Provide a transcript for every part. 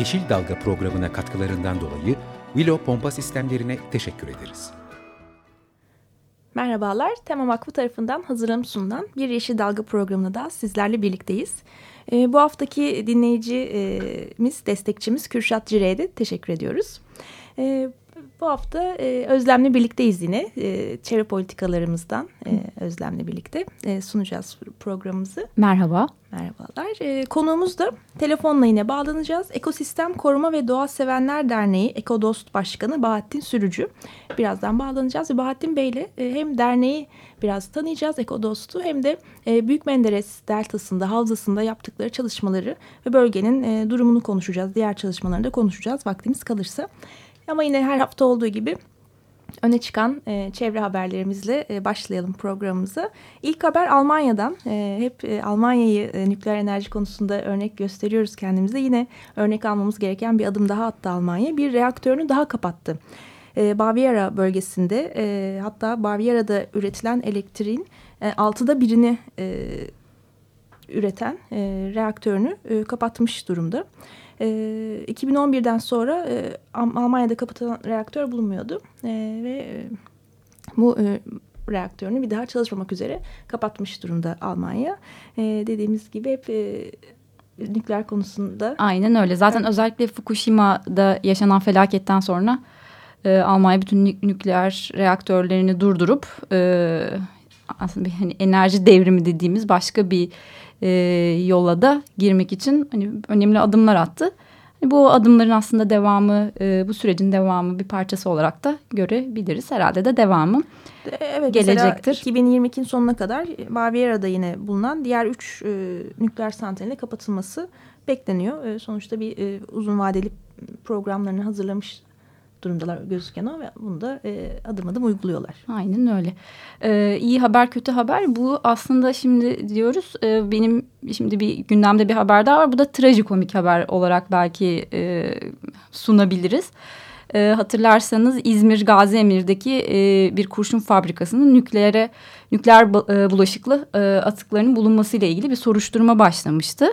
Yeşil Dalga programına katkılarından dolayı Willow Pompa Sistemlerine teşekkür ederiz. Merhabalar, Tema Vakfı tarafından hazırlanıp sunulan bir Yeşil Dalga programında da sizlerle birlikteyiz. E, bu haftaki dinleyicimiz, destekçimiz Kürşat Cire'ye de teşekkür ediyoruz. E, bu hafta e, Özlem'le birlikteyiz yine. E, çevre politikalarımızdan e, Özlem'le birlikte e, sunacağız programımızı. Merhaba. Merhabalar. E, konuğumuz da telefonla yine bağlanacağız. Ekosistem Koruma ve Doğa Sevenler Derneği Ekodost Başkanı Bahattin Sürücü. Birazdan bağlanacağız ve Bahattin Bey'le e, hem derneği biraz tanıyacağız Ekodost'u hem de e, Büyük Menderes Deltası'nda, havzasında yaptıkları çalışmaları ve bölgenin e, durumunu konuşacağız. Diğer çalışmalarını da konuşacağız vaktimiz kalırsa. Ama yine her hafta olduğu gibi öne çıkan e, çevre haberlerimizle e, başlayalım programımıza. İlk haber Almanya'dan. E, hep e, Almanya'yı e, nükleer enerji konusunda örnek gösteriyoruz kendimize. Yine örnek almamız gereken bir adım daha attı Almanya. Bir reaktörünü daha kapattı. E, Baviera bölgesinde e, hatta Baviera'da üretilen elektriğin e, altıda birini e, üreten e, reaktörünü e, kapatmış durumda. E, 2011'den sonra e, Almanya'da kapatılan reaktör bulunmuyordu e, ve e, bu e, reaktörünü bir daha çalışmamak üzere kapatmış durumda Almanya. E, dediğimiz gibi hep e, nükleer konusunda. Aynen öyle. Zaten evet. özellikle Fukushima'da yaşanan felaketten sonra e, Almanya bütün nükleer reaktörlerini durdurup e, aslında bir hani enerji devrimi dediğimiz başka bir e, yola da girmek için hani önemli adımlar attı. Hani bu adımların aslında devamı, e, bu sürecin devamı bir parçası olarak da görebiliriz. Herhalde de devamı evet, gelecektir. 2022'nin sonuna kadar Baviera'da yine bulunan diğer üç e, nükleer santralin kapatılması bekleniyor. E, sonuçta bir e, uzun vadeli programlarını hazırlamış durumdalar gözüken o ve bunu da e, adım adım uyguluyorlar. Aynen öyle. Ee, iyi haber kötü haber bu aslında şimdi diyoruz e, benim şimdi bir gündemde bir haber daha var. Bu da trajikomik haber olarak belki e, sunabiliriz. E, hatırlarsanız İzmir Gazi Emir'deki e, bir kurşun fabrikasının nükleere nükleer e, bulaşıklı e, atıklarının bulunmasıyla ilgili bir soruşturma başlamıştı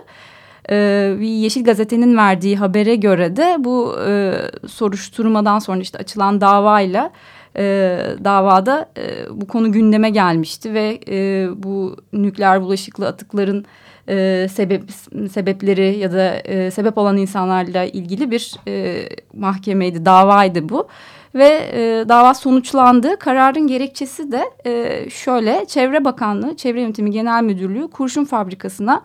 e, bir Yeşil Gazete'nin verdiği habere göre de bu e, soruşturmadan sonra işte açılan davayla e, davada e, bu konu gündeme gelmişti ve e, bu nükleer bulaşıklı atıkların e, sebep sebepleri ya da e, sebep olan insanlarla ilgili bir e, mahkemeydi, davaydı bu. Ve e, dava sonuçlandı. Kararın gerekçesi de e, şöyle, Çevre Bakanlığı, Çevre Yönetimi Genel Müdürlüğü kurşun fabrikasına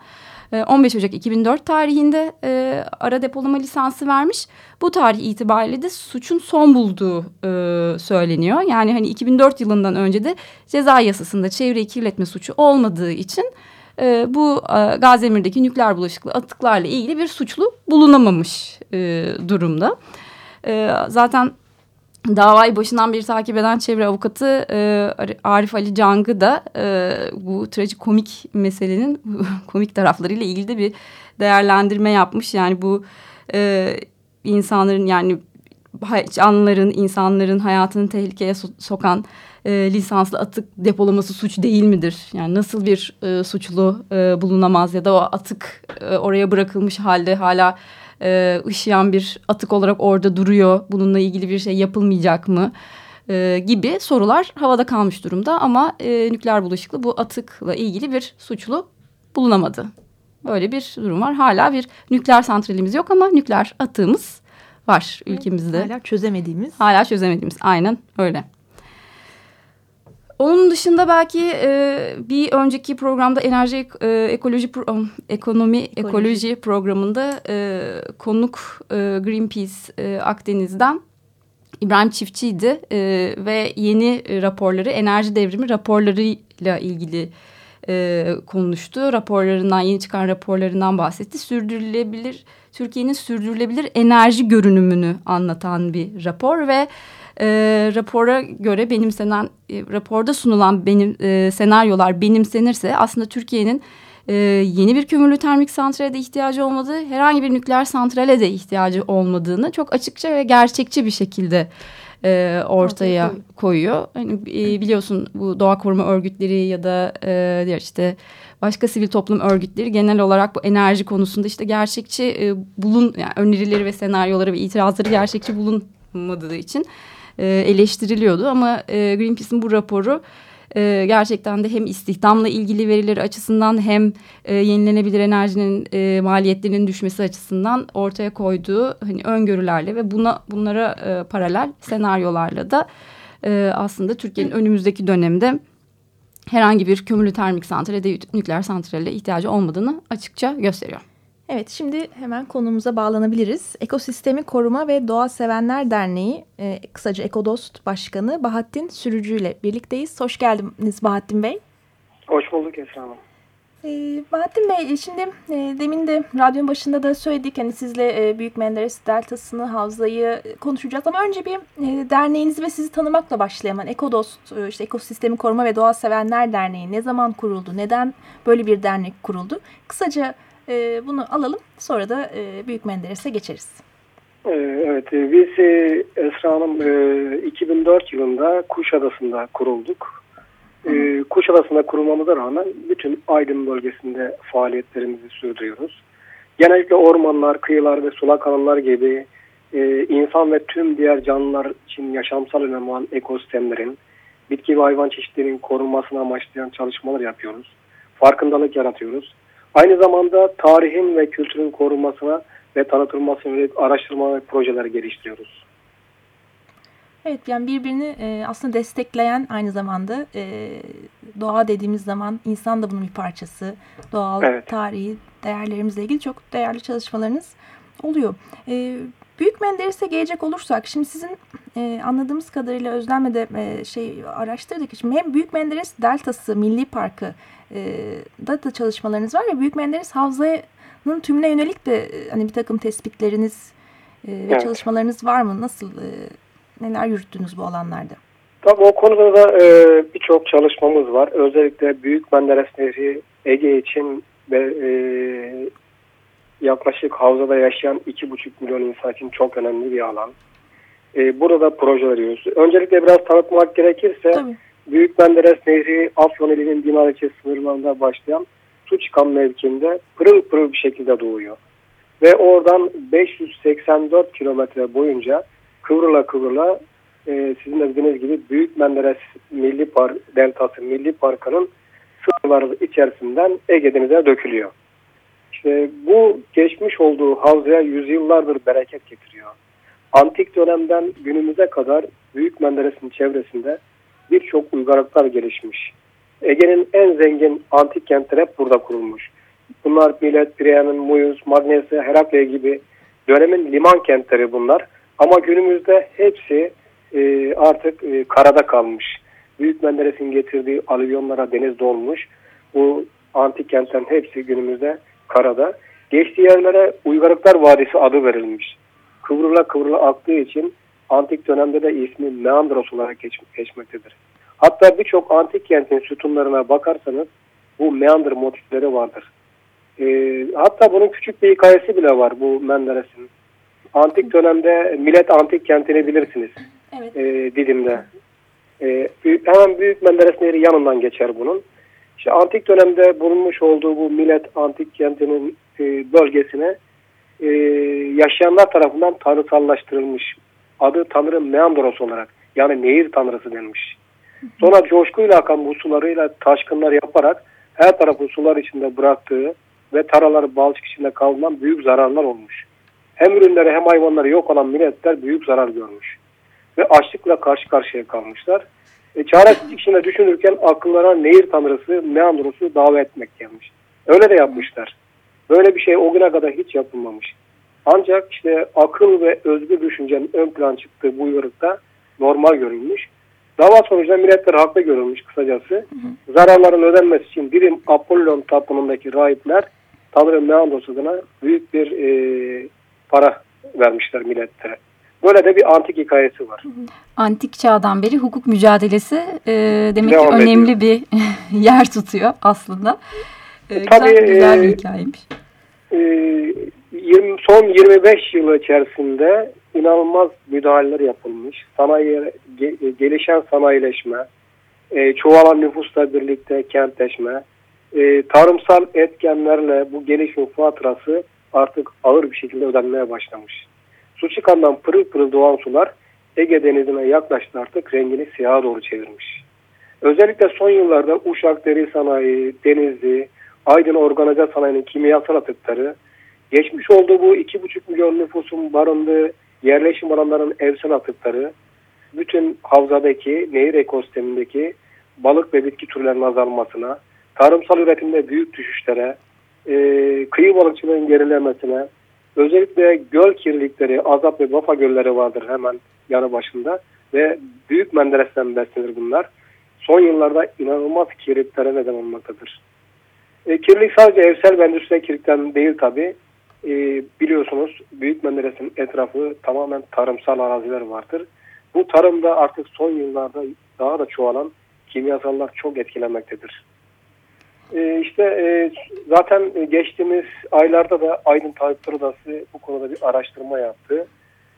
15 ee, Ocak 2004 tarihinde e, ara depolama lisansı vermiş. Bu tarih itibariyle de suçun son bulduğu e, söyleniyor. Yani hani 2004 yılından önce de ceza yasasında çevreyi kirletme suçu olmadığı için e, bu e, Gazemir'deki nükleer bulaşıklı atıklarla ilgili bir suçlu bulunamamış e, durumda. E, zaten davayı başından beri takip eden çevre avukatı e, Arif Ali Cang'ı da e, bu trajikomik meselenin komik taraflarıyla ilgili de bir değerlendirme yapmış. Yani bu e, insanların yani canlıların, insanların hayatını tehlikeye so sokan e, lisanslı atık depolaması suç değil midir? Yani nasıl bir e, suçlu e, bulunamaz ya da o atık e, oraya bırakılmış halde hala e, ışıyan bir atık olarak orada duruyor. Bununla ilgili bir şey yapılmayacak mı? E, gibi sorular havada kalmış durumda ama e, nükleer bulaşıklı bu atıkla ilgili bir suçlu bulunamadı. Böyle bir durum var. Hala bir nükleer santralimiz yok ama nükleer atığımız var ülkemizde. Hala çözemediğimiz. Hala çözemediğimiz. Aynen öyle. Onun dışında belki e, bir önceki programda enerji e, ekoloji pro, ekonomi ekoloji, ekoloji programında e, konuk e, Greenpeace e, Akdeniz'den İbrahim Çiftçi'ydi e, ve yeni raporları enerji devrimi raporlarıyla ilgili e, konuştu. Raporlarından, yeni çıkan raporlarından bahsetti. Sürdürülebilir, Türkiye'nin sürdürülebilir enerji görünümünü anlatan bir rapor ve e, rapora göre benimsenen, e, raporda sunulan benim e, senaryolar benimsenirse aslında Türkiye'nin e, yeni bir kömürlü termik santrale de ihtiyacı olmadığı, herhangi bir nükleer santrale de ihtiyacı olmadığını çok açıkça ve gerçekçi bir şekilde e, ortaya koyuyor. Hani, e, biliyorsun bu doğa koruma örgütleri ya da e, diğer işte başka sivil toplum örgütleri genel olarak bu enerji konusunda işte gerçekçi e, bulun yani önerileri ve senaryoları ve itirazları gerçekçi bulunmadığı için e, eleştiriliyordu ama e, Greenpeace'in bu raporu e, gerçekten de hem istihdamla ilgili verileri açısından hem e, yenilenebilir enerjinin e, maliyetlerinin düşmesi açısından ortaya koyduğu hani öngörülerle ve buna bunlara e, paralel senaryolarla da e, aslında Türkiye'nin önümüzdeki dönemde herhangi bir kömürlü termik santrale de nükleer santrale ihtiyacı olmadığını açıkça gösteriyor. Evet şimdi hemen konumuza bağlanabiliriz. Ekosistemi Koruma ve Doğa Sevenler Derneği e, kısaca Ekodost Başkanı Bahattin Sürücü ile birlikteyiz. Hoş geldiniz Bahattin Bey. Hoş bulduk Esra Hanım. Ee, Bahattin Bey şimdi e, demin de radyonun başında da söyledik hani sizle e, Büyük Menderes Deltası'nı havzayı konuşacağız ama önce bir e, derneğinizi ve sizi tanımakla başlayalım. Yani Ekodost e, işte Ekosistemi Koruma ve Doğa Sevenler Derneği ne zaman kuruldu? Neden böyle bir dernek kuruldu? Kısaca e, bunu alalım. Sonra da e, Büyük Menderes'e geçeriz. Ee, evet, e, biz e, Esra Hanım 2004 yılında Kuşadası'nda kurulduk. Hı. Kuşadası'nda kurulmamıza rağmen bütün Aydın bölgesinde faaliyetlerimizi sürdürüyoruz. Genellikle ormanlar, kıyılar ve sulak alanlar gibi insan ve tüm diğer canlılar için yaşamsal önem olan ekosistemlerin, bitki ve hayvan çeşitlerinin korunmasını amaçlayan çalışmalar yapıyoruz. Farkındalık yaratıyoruz. Aynı zamanda tarihin ve kültürün korunmasına ve tanıtılmasına yönelik araştırma ve projeler geliştiriyoruz. Evet yani birbirini e, aslında destekleyen aynı zamanda e, doğa dediğimiz zaman insan da bunun bir parçası. Doğal, evet. tarihi, değerlerimizle ilgili çok değerli çalışmalarınız oluyor. E, Büyük Menderes'e gelecek olursak şimdi sizin e, anladığımız kadarıyla Özlem'le de e, şey araştırdık. Şimdi hem Büyük Menderes Deltası Milli Parkı da da çalışmalarınız var ya Büyük Menderes Havza'nın tümüne yönelik de e, hani bir takım tespitleriniz e, ve evet. çalışmalarınız var mı? Nasıl e, neler yürüttünüz bu alanlarda? Tabii o konuda da e, birçok çalışmamız var. Özellikle Büyük Menderes Nehri Ege için ve e, yaklaşık havzada yaşayan 2,5 milyon insan için çok önemli bir alan. E, burada proje veriyoruz. Öncelikle biraz tanıtmak gerekirse Tabii. Büyük Menderes Nehri Afyon ilinin Dinar ilçesi sınırlarında başlayan su çıkan mevkinde pırıl pırıl bir şekilde doğuyor. Ve oradan 584 kilometre boyunca kıvrıla kıvrıla e, sizin de bildiğiniz gibi Büyük Menderes Milli Park Deltası Milli Parkı'nın sınırları içerisinden Ege Denizi'ne dökülüyor. İşte bu geçmiş olduğu havzaya yüzyıllardır bereket getiriyor. Antik dönemden günümüze kadar Büyük Menderes'in çevresinde birçok uygarlıklar gelişmiş. Ege'nin en zengin antik kentleri hep burada kurulmuş. Bunlar Milet, Priam'ın, Muyuz, Magnesia, Herakle gibi dönemin liman kentleri bunlar. Ama günümüzde hepsi e, artık e, karada kalmış. Büyük Menderes'in getirdiği alüvyonlara deniz dolmuş. Bu antik kentlerin hepsi günümüzde karada. Geçtiği yerlere Uygarlıklar Vadisi adı verilmiş. Kıvrıla kıvrıla aktığı için antik dönemde de ismi Meandros olarak geç, geçmektedir. Hatta birçok antik kentin sütunlarına bakarsanız bu meander motifleri vardır. E, hatta bunun küçük bir hikayesi bile var bu Menderes'in. Antik dönemde Millet Antik kentini bilirsiniz. Evet. E, Didim'de. E, büyük, hemen Büyük Menderes Nehri yanından geçer bunun. İşte antik dönemde bulunmuş olduğu bu Millet Antik kentinin e, bölgesine e, yaşayanlar tarafından tanrısallaştırılmış. Adı Tanrı Meandros olarak yani nehir tanrısı denmiş. Sonra coşkuyla akan bu sularıyla taşkınlar yaparak her tarafı sular içinde bıraktığı ve taraları balçık içinde kalınan büyük zararlar olmuş. Hem ürünleri hem hayvanları yok olan milletler büyük zarar görmüş. Ve açlıkla karşı karşıya kalmışlar. E, çaresizlik içinde düşünürken akıllara nehir tanrısı Meandros'u davet etmek gelmiş. Öyle de yapmışlar. Böyle bir şey o güne kadar hiç yapılmamış. Ancak işte akıl ve özgür düşüncenin ön plan çıktığı bu uygarlıkta normal görülmüş. Dava sonucunda milletler haklı görülmüş kısacası. Hı hı. Zararların ödenmesi için birim Apollon tapınındaki rahipler Tanrı Meandos adına büyük bir e, para vermişler milletlere. Böyle de bir antik hikayesi var. Antik çağdan beri hukuk mücadelesi e, demek Devam ki önemli ediyor. bir yer tutuyor aslında. E, Tabii, güzel, güzel bir hikayeymiş. E, 20, son 25 yıl içerisinde inanılmaz müdahaleler yapılmış. Sanayi, gelişen sanayileşme, e, çoğalan nüfusla birlikte kentleşme, e, tarımsal etkenlerle bu gelişim faturası artık ağır bir şekilde ödenmeye başlamış. Su çıkandan pırıl pırıl doğan sular Ege Denizi'ne yaklaştı artık rengini siyaha doğru çevirmiş. Özellikle son yıllarda Uşak Deri Sanayi, Denizli, Aydın Organize Sanayi'nin kimyasal atıkları, geçmiş olduğu bu 2,5 milyon nüfusun barındığı yerleşim alanlarının evsel atıkları, bütün havzadaki, nehir ekosistemindeki balık ve bitki türlerinin azalmasına, tarımsal üretimde büyük düşüşlere, e, kıyı balıkçılığın gerilemesine, özellikle göl kirlilikleri, Azap ve Bafa gölleri vardır hemen yanı başında ve Büyük Menderes'ten beslenir bunlar. Son yıllarda inanılmaz kirliliklere neden olmaktadır. E, kirlilik sadece evsel ve endüstriyel kirlilikten değil tabi. E, biliyorsunuz Büyük Menderes'in etrafı tamamen tarımsal araziler vardır. Bu tarımda artık son yıllarda daha da çoğalan kimyasallar çok etkilemektedir. E, işte e, zaten geçtiğimiz aylarda da Aydın Tayyip Odası bu konuda bir araştırma yaptı.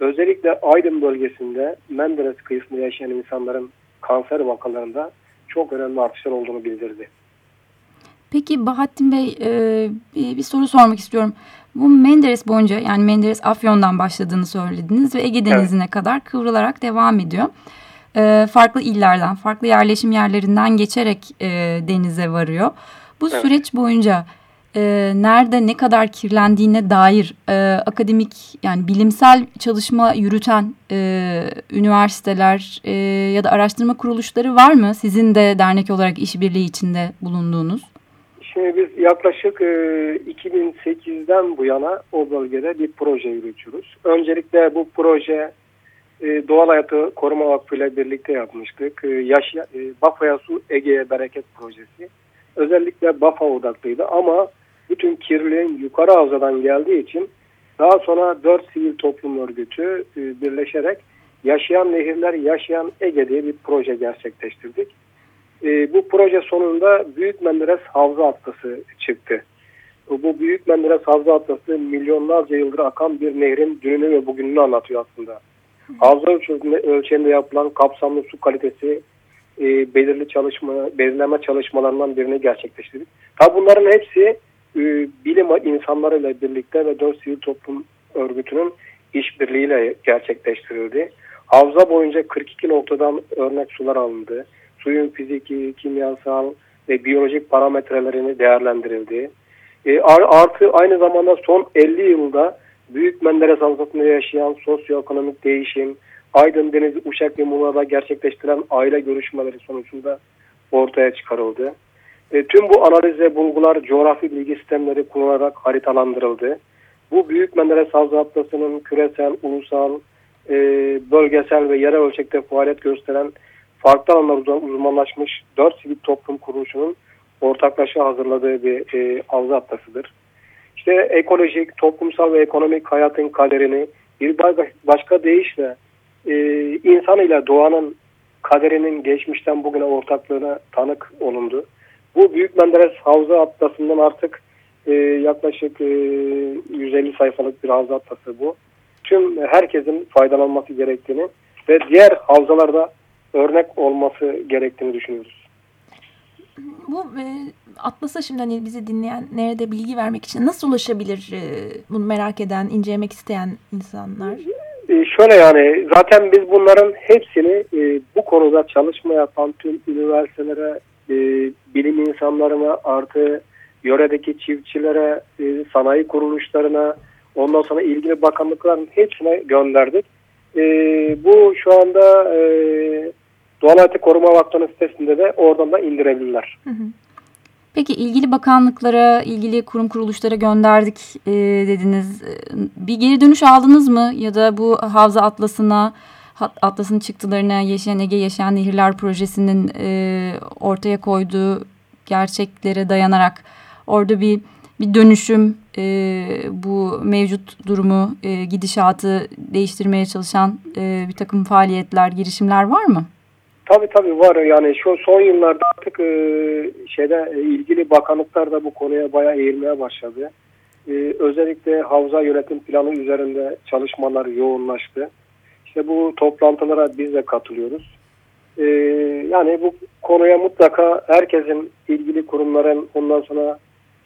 Özellikle Aydın bölgesinde Menderes kıyısında yaşayan insanların kanser vakalarında çok önemli artışlar olduğunu bildirdi. Peki Bahattin Bey e, bir, bir soru sormak istiyorum. Bu Menderes boyunca yani Menderes Afyon'dan başladığını söylediniz ve Ege Denizi'ne evet. kadar kıvrılarak devam ediyor. E, farklı illerden, farklı yerleşim yerlerinden geçerek e, denize varıyor. Bu evet. süreç boyunca e, nerede ne kadar kirlendiğine dair e, akademik yani bilimsel çalışma yürüten e, üniversiteler e, ya da araştırma kuruluşları var mı? Sizin de dernek olarak işbirliği içinde bulunduğunuz. Şimdi biz yaklaşık e, 2008'den bu yana o bölgede bir proje yürütüyoruz. Öncelikle bu proje e, Doğal Hayatı Koruma Vakfı ile birlikte yapmıştık. E, Yaşa, e, Bafaya Su Ege'ye Bereket Projesi. Özellikle Bafa odaklıydı ama bütün kirliliğin yukarı havzadan geldiği için daha sonra dört sivil toplum örgütü e, birleşerek Yaşayan Nehirler Yaşayan Ege diye bir proje gerçekleştirdik. E, bu proje sonunda Büyük Menderes Havza Atlası çıktı. Bu Büyük Menderes Havza Atlası milyonlarca yıldır akan bir nehrin dününü ve bugününü anlatıyor aslında. Havza ölçeğinde yapılan kapsamlı su kalitesi e, belirli çalışma, belirleme çalışmalarından birini gerçekleştirdik. Tabi bunların hepsi e, bilim insanlarıyla birlikte ve dört sivil toplum örgütünün işbirliğiyle gerçekleştirildi. Havza boyunca 42 noktadan örnek sular alındı. Suyun fiziki, kimyasal ve biyolojik parametrelerini değerlendirildi. E, artı aynı zamanda son 50 yılda Büyük Menderes Havzası'nda yaşayan sosyoekonomik değişim, Aydın Denizi, Uşak Muğla'da gerçekleştirilen aile görüşmeleri sonucunda ortaya çıkarıldı. E, tüm bu analiz ve bulgular coğrafi bilgi sistemleri kullanarak haritalandırıldı. Bu Büyük Menderes Havza Atlası'nın küresel, ulusal, e, bölgesel ve yerel ölçekte faaliyet gösteren farklı alanlar uzmanlaşmış dört sivil toplum kuruluşunun ortaklaşa hazırladığı bir e, havza atlasıdır. İşte ekolojik, toplumsal ve ekonomik hayatın kaderini bir başka deyişle e, insan ile doğanın kaderinin geçmişten bugüne ortaklığına tanık olundu. Bu Büyük Menderes Havza Atlası'ndan artık e, yaklaşık e, 150 sayfalık bir havza atlası bu. Tüm herkesin faydalanması gerektiğini ve diğer havzalarda örnek olması gerektiğini düşünüyoruz. Bu e, Atlas'a şimdi hani bizi dinleyen nerede bilgi vermek için nasıl ulaşabilir e, bunu merak eden, incelemek isteyen insanlar? E, şöyle yani zaten biz bunların hepsini e, bu konuda çalışma yapan tüm üniversitelere, e, bilim insanlarına artı yöredeki çiftçilere, e, sanayi kuruluşlarına, ondan sonra ilgili bakanlıkların hepsine gönderdik. E, bu şu anda e, Doğal Hayatı Koruma Vakfı'nın sitesinde de oradan da indirebilirler. Peki ilgili bakanlıklara, ilgili kurum kuruluşlara gönderdik e, dediniz. Bir geri dönüş aldınız mı? Ya da bu havza atlasına Atlas'ın çıktılarına Yaşayan Ege Yaşayan Nehirler projesinin e, ortaya koyduğu gerçeklere dayanarak orada bir bir dönüşüm e, bu mevcut durumu e, gidişatı değiştirmeye çalışan e, bir takım faaliyetler girişimler var mı? Tabii tabii var yani şu son yıllarda artık e, şeyde e, ilgili bakanlıklar da bu konuya bayağı eğilmeye başladı. E, özellikle havza yönetim planı üzerinde çalışmalar yoğunlaştı. İşte bu toplantılara biz de katılıyoruz. E, yani bu konuya mutlaka herkesin ilgili kurumların ondan sonra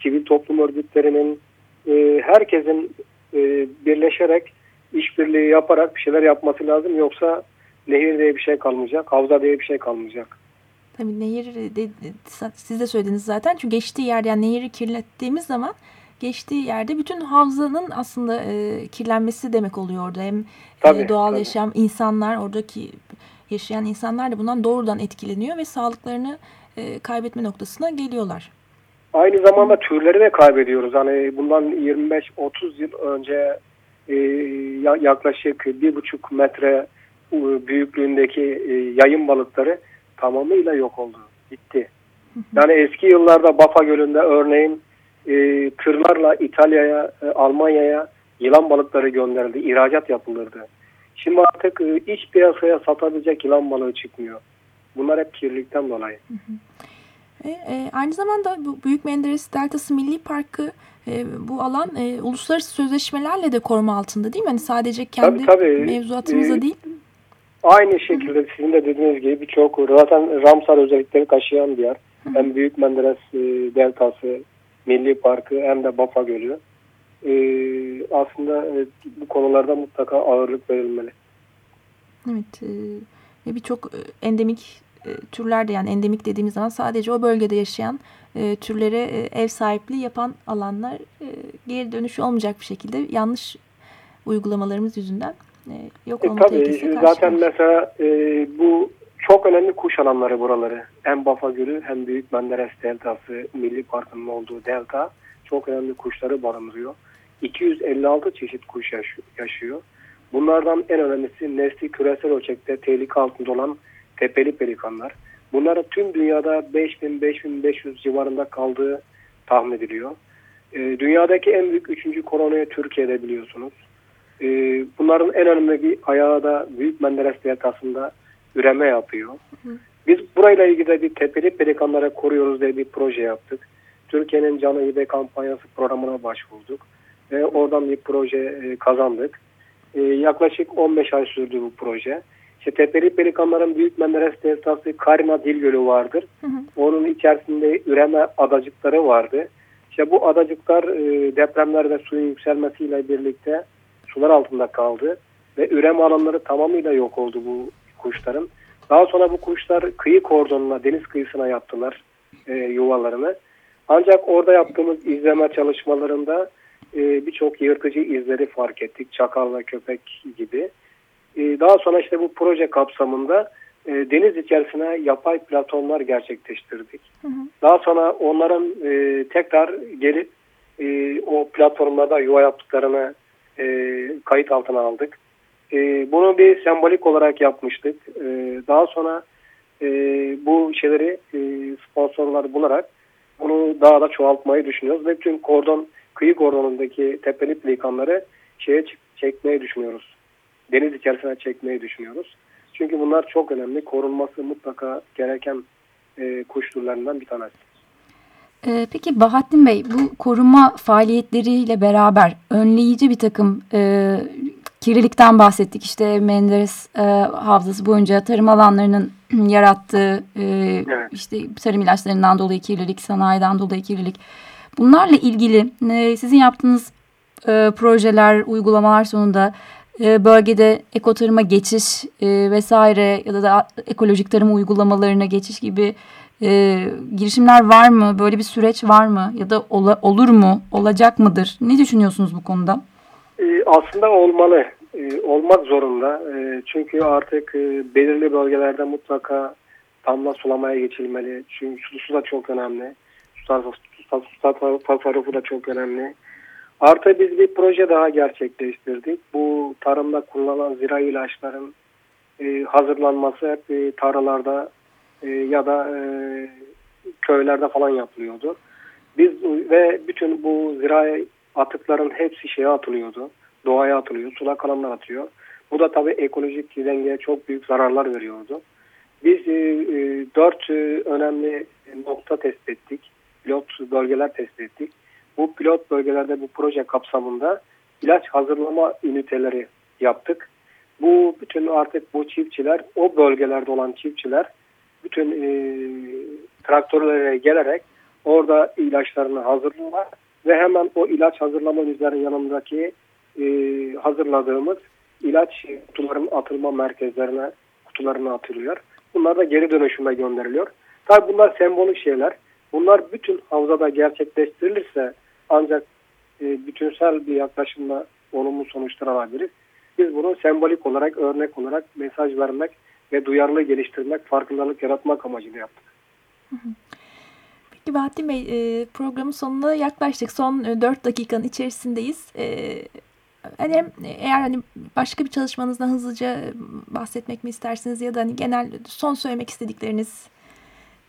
sivil toplum örgütlerinin e, herkesin e, birleşerek işbirliği yaparak bir şeyler yapması lazım. Yoksa nehir diye bir şey kalmayacak, havza diye bir şey kalmayacak. Tabii nehir de, siz de söylediniz zaten. Çünkü geçtiği yerde yani nehri kirlettiğimiz zaman geçtiği yerde bütün havzanın aslında e, kirlenmesi demek oluyor orada. Hem tabii, e, doğal tabii. yaşam, insanlar, oradaki yaşayan insanlar da bundan doğrudan etkileniyor ve sağlıklarını e, kaybetme noktasına geliyorlar. Aynı zamanda türleri de kaybediyoruz. Hani bundan 25-30 yıl önce e, yaklaşık bir buçuk metre e, büyüklüğündeki e, yayın balıkları tamamıyla yok oldu. Gitti. Yani eski yıllarda Bafa Gölü'nde örneğin e, tırlarla İtalya'ya, e, Almanya'ya yılan balıkları gönderildi. ihracat yapılırdı. Şimdi artık e, iç piyasaya satabilecek yılan balığı çıkmıyor. Bunlar hep kirlilikten dolayı. Hı hı. E, e, aynı zamanda bu Büyük Menderes Deltası Milli Parkı e, bu alan e, uluslararası sözleşmelerle de koruma altında değil mi? Hani sadece kendi tabii, tabii. mevzuatımızda e, değil. Aynı şekilde sizin de dediğiniz gibi birçok zaten Ramsar özellikleri taşıyan bir yer. Hem Büyük Menderes e, Deltası Milli Parkı hem de Bafa Gölü. E, aslında e, bu konularda mutlaka ağırlık verilmeli. Evet. E, birçok e, endemik e, türlerde yani endemik dediğimiz zaman sadece o bölgede yaşayan e, türlere e, ev sahipliği yapan alanlar e, geri dönüşü olmayacak bir şekilde yanlış uygulamalarımız yüzünden yok olma e, tabii, Zaten mesela e, bu çok önemli kuş alanları buraları. Hem Bafa Gölü hem Büyük Menderes Deltası Milli Parkı'nın olduğu delta çok önemli kuşları barındırıyor. 256 çeşit kuş yaşıyor. Bunlardan en önemlisi nesli küresel ölçekte tehlike altında olan tepeli pelikanlar. Bunların tüm dünyada 5000-5500 civarında kaldığı tahmin ediliyor. E, dünyadaki en büyük üçüncü koloniye Türkiye'de biliyorsunuz. E, bunların en önemli bir ayağı da Büyük Menderes Deltası'nda üreme yapıyor. Biz burayla ilgili bir tepeli pelikanlara koruyoruz diye bir proje yaptık. Türkiye'nin Canı İbe kampanyası programına başvurduk. Ve oradan bir proje e, kazandık. E, yaklaşık 15 ay sürdü bu proje. İşte Tepeli Pelikanların Büyük Menderes Deltası Karina Dil Gölü vardır. Hı hı. Onun içerisinde üreme adacıkları vardı. İşte bu adacıklar e, depremlerde suyun yükselmesiyle birlikte sular altında kaldı. Ve üreme alanları tamamıyla yok oldu bu kuşların. Daha sonra bu kuşlar kıyı kordonuna, deniz kıyısına yaptılar e, yuvalarını. Ancak orada yaptığımız izleme çalışmalarında e, birçok yırtıcı izleri fark ettik. Çakal ve köpek gibi. E, daha sonra işte bu proje kapsamında e, deniz içerisine yapay platonlar gerçekleştirdik. Hı hı. Daha sonra onların e, tekrar gelip e, o platformlarda yuva yaptıklarını e, kayıt altına aldık. E, bunu bir sembolik olarak yapmıştık. E, daha sonra e, bu şeyleri e, sponsorlar bularak bunu daha da çoğaltmayı düşünüyoruz ve tüm kordon kıyı kordonundaki tepeli pelikanları şeye çekmeyi düşünüyoruz deniz içerisine çekmeyi düşünüyoruz. Çünkü bunlar çok önemli. Korunması mutlaka gereken e, kuş türlerinden bir tanesi. Ee, peki Bahattin Bey bu koruma faaliyetleriyle beraber önleyici bir takım e, kirlilikten bahsettik. İşte Menderes e, Havzası boyunca tarım alanlarının yarattığı e, evet. işte tarım ilaçlarından dolayı kirlilik, sanayiden dolayı kirlilik. Bunlarla ilgili e, sizin yaptığınız e, projeler, uygulamalar sonunda e, bölgede ekotarıma geçiş e, vesaire ya da, ekolojik tarım uygulamalarına geçiş gibi e, girişimler var mı? Böyle bir süreç var mı? Ya da ola, olur mu? Olacak mıdır? Ne düşünüyorsunuz bu konuda? aslında olmalı. olmak zorunda. çünkü artık belirli bölgelerde mutlaka damla sulamaya geçilmeli. Çünkü su, su da çok önemli. Su, su, su tasarrufu da çok önemli. Artı biz bir proje daha gerçekleştirdik. Bu tarımda kullanılan zira ilaçların e, hazırlanması hep e, tarlalarda e, ya da e, köylerde falan yapılıyordu. Biz ve bütün bu zirai atıkların hepsi şeye atılıyordu. Doğaya atılıyor, sulak alanlar atıyor. Bu da tabii ekolojik dengeye çok büyük zararlar veriyordu. Biz e, e, dört e, önemli nokta tespit ettik. Pilot bölgeler tespit ettik. Bu pilot bölgelerde bu proje kapsamında ilaç hazırlama üniteleri yaptık. Bu bütün artık bu çiftçiler, o bölgelerde olan çiftçiler bütün e, traktörlere gelerek orada ilaçlarını hazırlıyorlar ve hemen o ilaç hazırlama ünitelerinin yanındaki e, hazırladığımız ilaç kutuların atılma merkezlerine kutularına atılıyor. Bunlar da geri dönüşüme gönderiliyor. Tabi bunlar sembolik şeyler. Bunlar bütün havzada gerçekleştirilirse ancak e, bütünsel bir yaklaşımla olumlu sonuçlar alabiliriz. Biz bunu sembolik olarak, örnek olarak mesaj vermek ve duyarlılığı geliştirmek, farkındalık yaratmak amacıyla yaptık. Peki Bahattin Bey, e, programın sonuna yaklaştık. Son e, 4 dakikanın içerisindeyiz. E, hani eğer hani başka bir çalışmanızdan hızlıca bahsetmek mi istersiniz ya da hani genel son söylemek istedikleriniz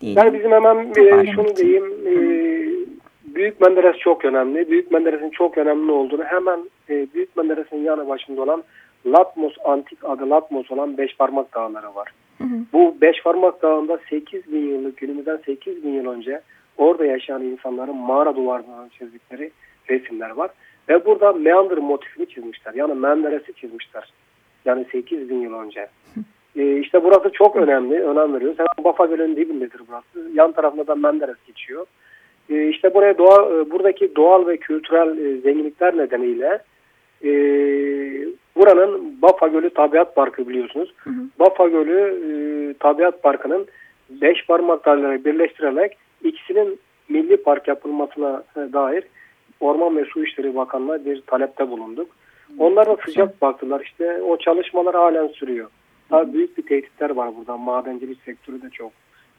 diyelim. Yani bizim hemen e, şunu diyeyim. E, Büyük Menderes çok önemli. Büyük Menderes'in çok önemli olduğunu hemen e, Büyük Menderes'in yanı başında olan Latmos Antik adı Latmos olan Beş Parmak Dağları var. Hı hı. Bu Beş Parmak Dağı'nda 8 bin yıllık günümüzden 8 bin yıl önce orada yaşayan insanların mağara duvarlarına çizdikleri resimler var. Ve burada Meander motifini çizmişler. Yani Menderes'i çizmişler. Yani 8 bin yıl önce. e, işte burası çok önemli. Önem veriyoruz. Hemen Bafa Gölü'nün dibindedir burası. Yan tarafında da Menderes geçiyor. E, işte buraya doğa, e, buradaki doğal ve kültürel e, zenginlikler nedeniyle e, buranın Bafa Gölü Tabiat Parkı biliyorsunuz. Hı hı. Bafa Gölü e, Tabiat Parkı'nın beş parmaklarla birleştirerek ikisinin milli park yapılmasına e, dair Orman ve Su İşleri Bakanlığı bir talepte bulunduk. Onlar da sıcak baktılar. İşte o çalışmalar halen sürüyor. Daha büyük bir tehditler var burada. Madencilik sektörü de çok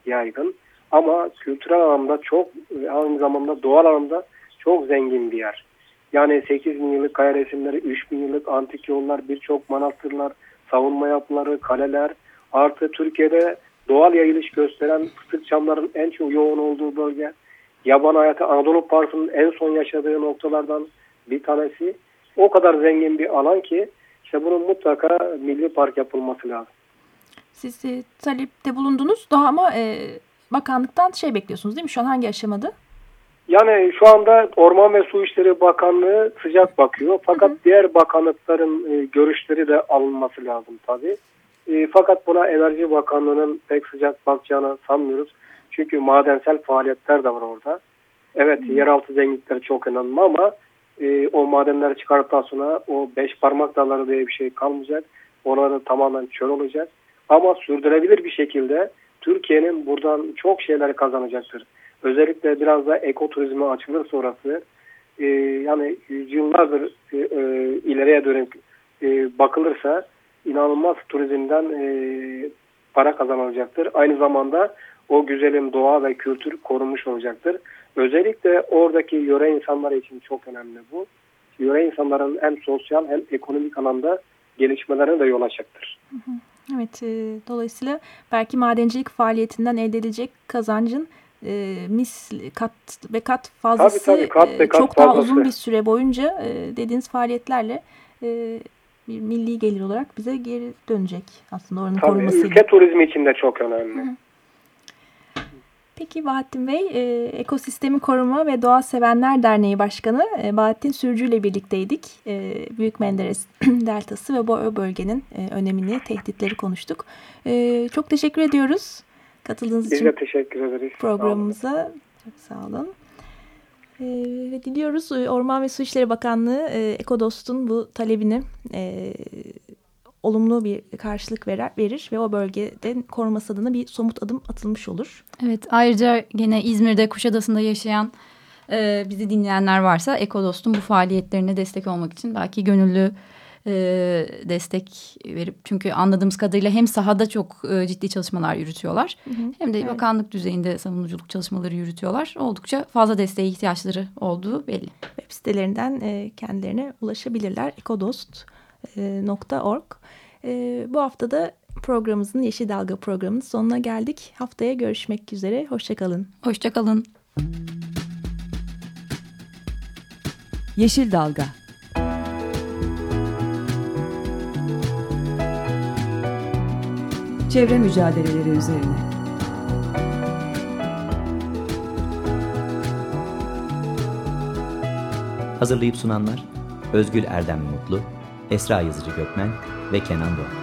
yaygın. Ama kültürel anlamda çok, aynı zamanda doğal anlamda çok zengin bir yer. Yani 8 bin yıllık kaya resimleri, 3 bin yıllık antik yollar, birçok manastırlar, savunma yapıları, kaleler. Artı Türkiye'de doğal yayılış gösteren fıstık çamların en çok yoğun olduğu bölge. Yaban hayatı Anadolu Parkı'nın en son yaşadığı noktalardan bir tanesi. O kadar zengin bir alan ki işte bunun mutlaka milli park yapılması lazım. Siz e, talepte bulundunuz daha ama e, bakanlıktan şey bekliyorsunuz değil mi? Şu an hangi aşamada? Yani şu anda Orman ve Su İşleri Bakanlığı sıcak bakıyor. Fakat hı hı. diğer bakanlıkların e, görüşleri de alınması lazım tabii. E, fakat buna Enerji Bakanlığı'nın pek sıcak bakacağını sanmıyoruz. Çünkü madensel faaliyetler de var orada. Evet hı. yeraltı zenginlikleri çok önemli ama e, o madenleri çıkarttıktan sonra o beş parmak dağları diye bir şey kalmayacak. Onları tamamen çöl olacak. Ama sürdürülebilir bir şekilde Türkiye'nin buradan çok şeyler kazanacaktır. Özellikle biraz da ekoturizme açılır sonrası e, yani yüzyıllardır e, e, ileriye dönük e, bakılırsa inanılmaz turizmden e, para kazanılacaktır. Aynı zamanda o güzelim doğa ve kültür korunmuş olacaktır. Özellikle oradaki yöre insanları için çok önemli bu. Yöre insanların hem sosyal hem ekonomik alanda gelişmelerine de yol açacaktır. Evet, e, dolayısıyla belki madencilik faaliyetinden elde edilecek kazancın e, mis kat ve kat fazlası tabii, tabii, kat ve kat çok fazlası. daha uzun bir süre boyunca e, dediğiniz faaliyetlerle e, bir milli gelir olarak bize geri dönecek aslında oranın tabii, korumasıyla. Ülke turizmi için de çok önemli. Hı. Peki Bahattin Bey, e, Ekosistemi Koruma ve Doğa Sevenler Derneği Başkanı e, Bahattin Sürücü ile birlikteydik. E, Büyük Menderes Deltası ve bu bölgenin e, önemini, tehditleri konuştuk. E, çok teşekkür ediyoruz katıldığınız Biz için. Biz de teşekkür ederiz. Programımıza. Çok sağ olun. E, ve diliyoruz Orman ve Su İşleri Bakanlığı e, Ekodost'un bu talebini e, olumlu bir karşılık verir, verir ve o bölgeden koruması adına bir somut adım atılmış olur. Evet ayrıca gene İzmir'de Kuşadası'nda yaşayan e, bizi dinleyenler varsa Ekodost'un bu faaliyetlerine destek olmak için belki gönüllü e, destek verip çünkü anladığımız kadarıyla hem sahada çok e, ciddi çalışmalar yürütüyorlar hı hı. hem de evet. bakanlık düzeyinde savunuculuk çalışmaları yürütüyorlar. Oldukça fazla desteğe ihtiyaçları olduğu belli. Web sitelerinden e, kendilerine ulaşabilirler. ekodost.org e, bu hafta da programımızın Yeşil Dalga programının sonuna geldik. Haftaya görüşmek üzere. Hoşçakalın. Hoşçakalın. Yeşil Dalga Çevre mücadeleleri üzerine Hazırlayıp sunanlar Özgül Erdem Mutlu, Esra Yazıcı Gökmen ve Kenan Doğan.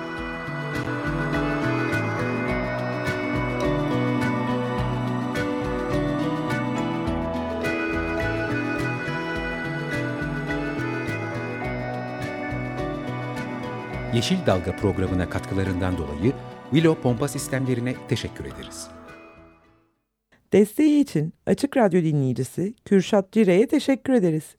Yeşil Dalga programına katkılarından dolayı Willow Pompa Sistemlerine teşekkür ederiz. Desteği için Açık Radyo dinleyicisi Kürşat Cire'ye teşekkür ederiz.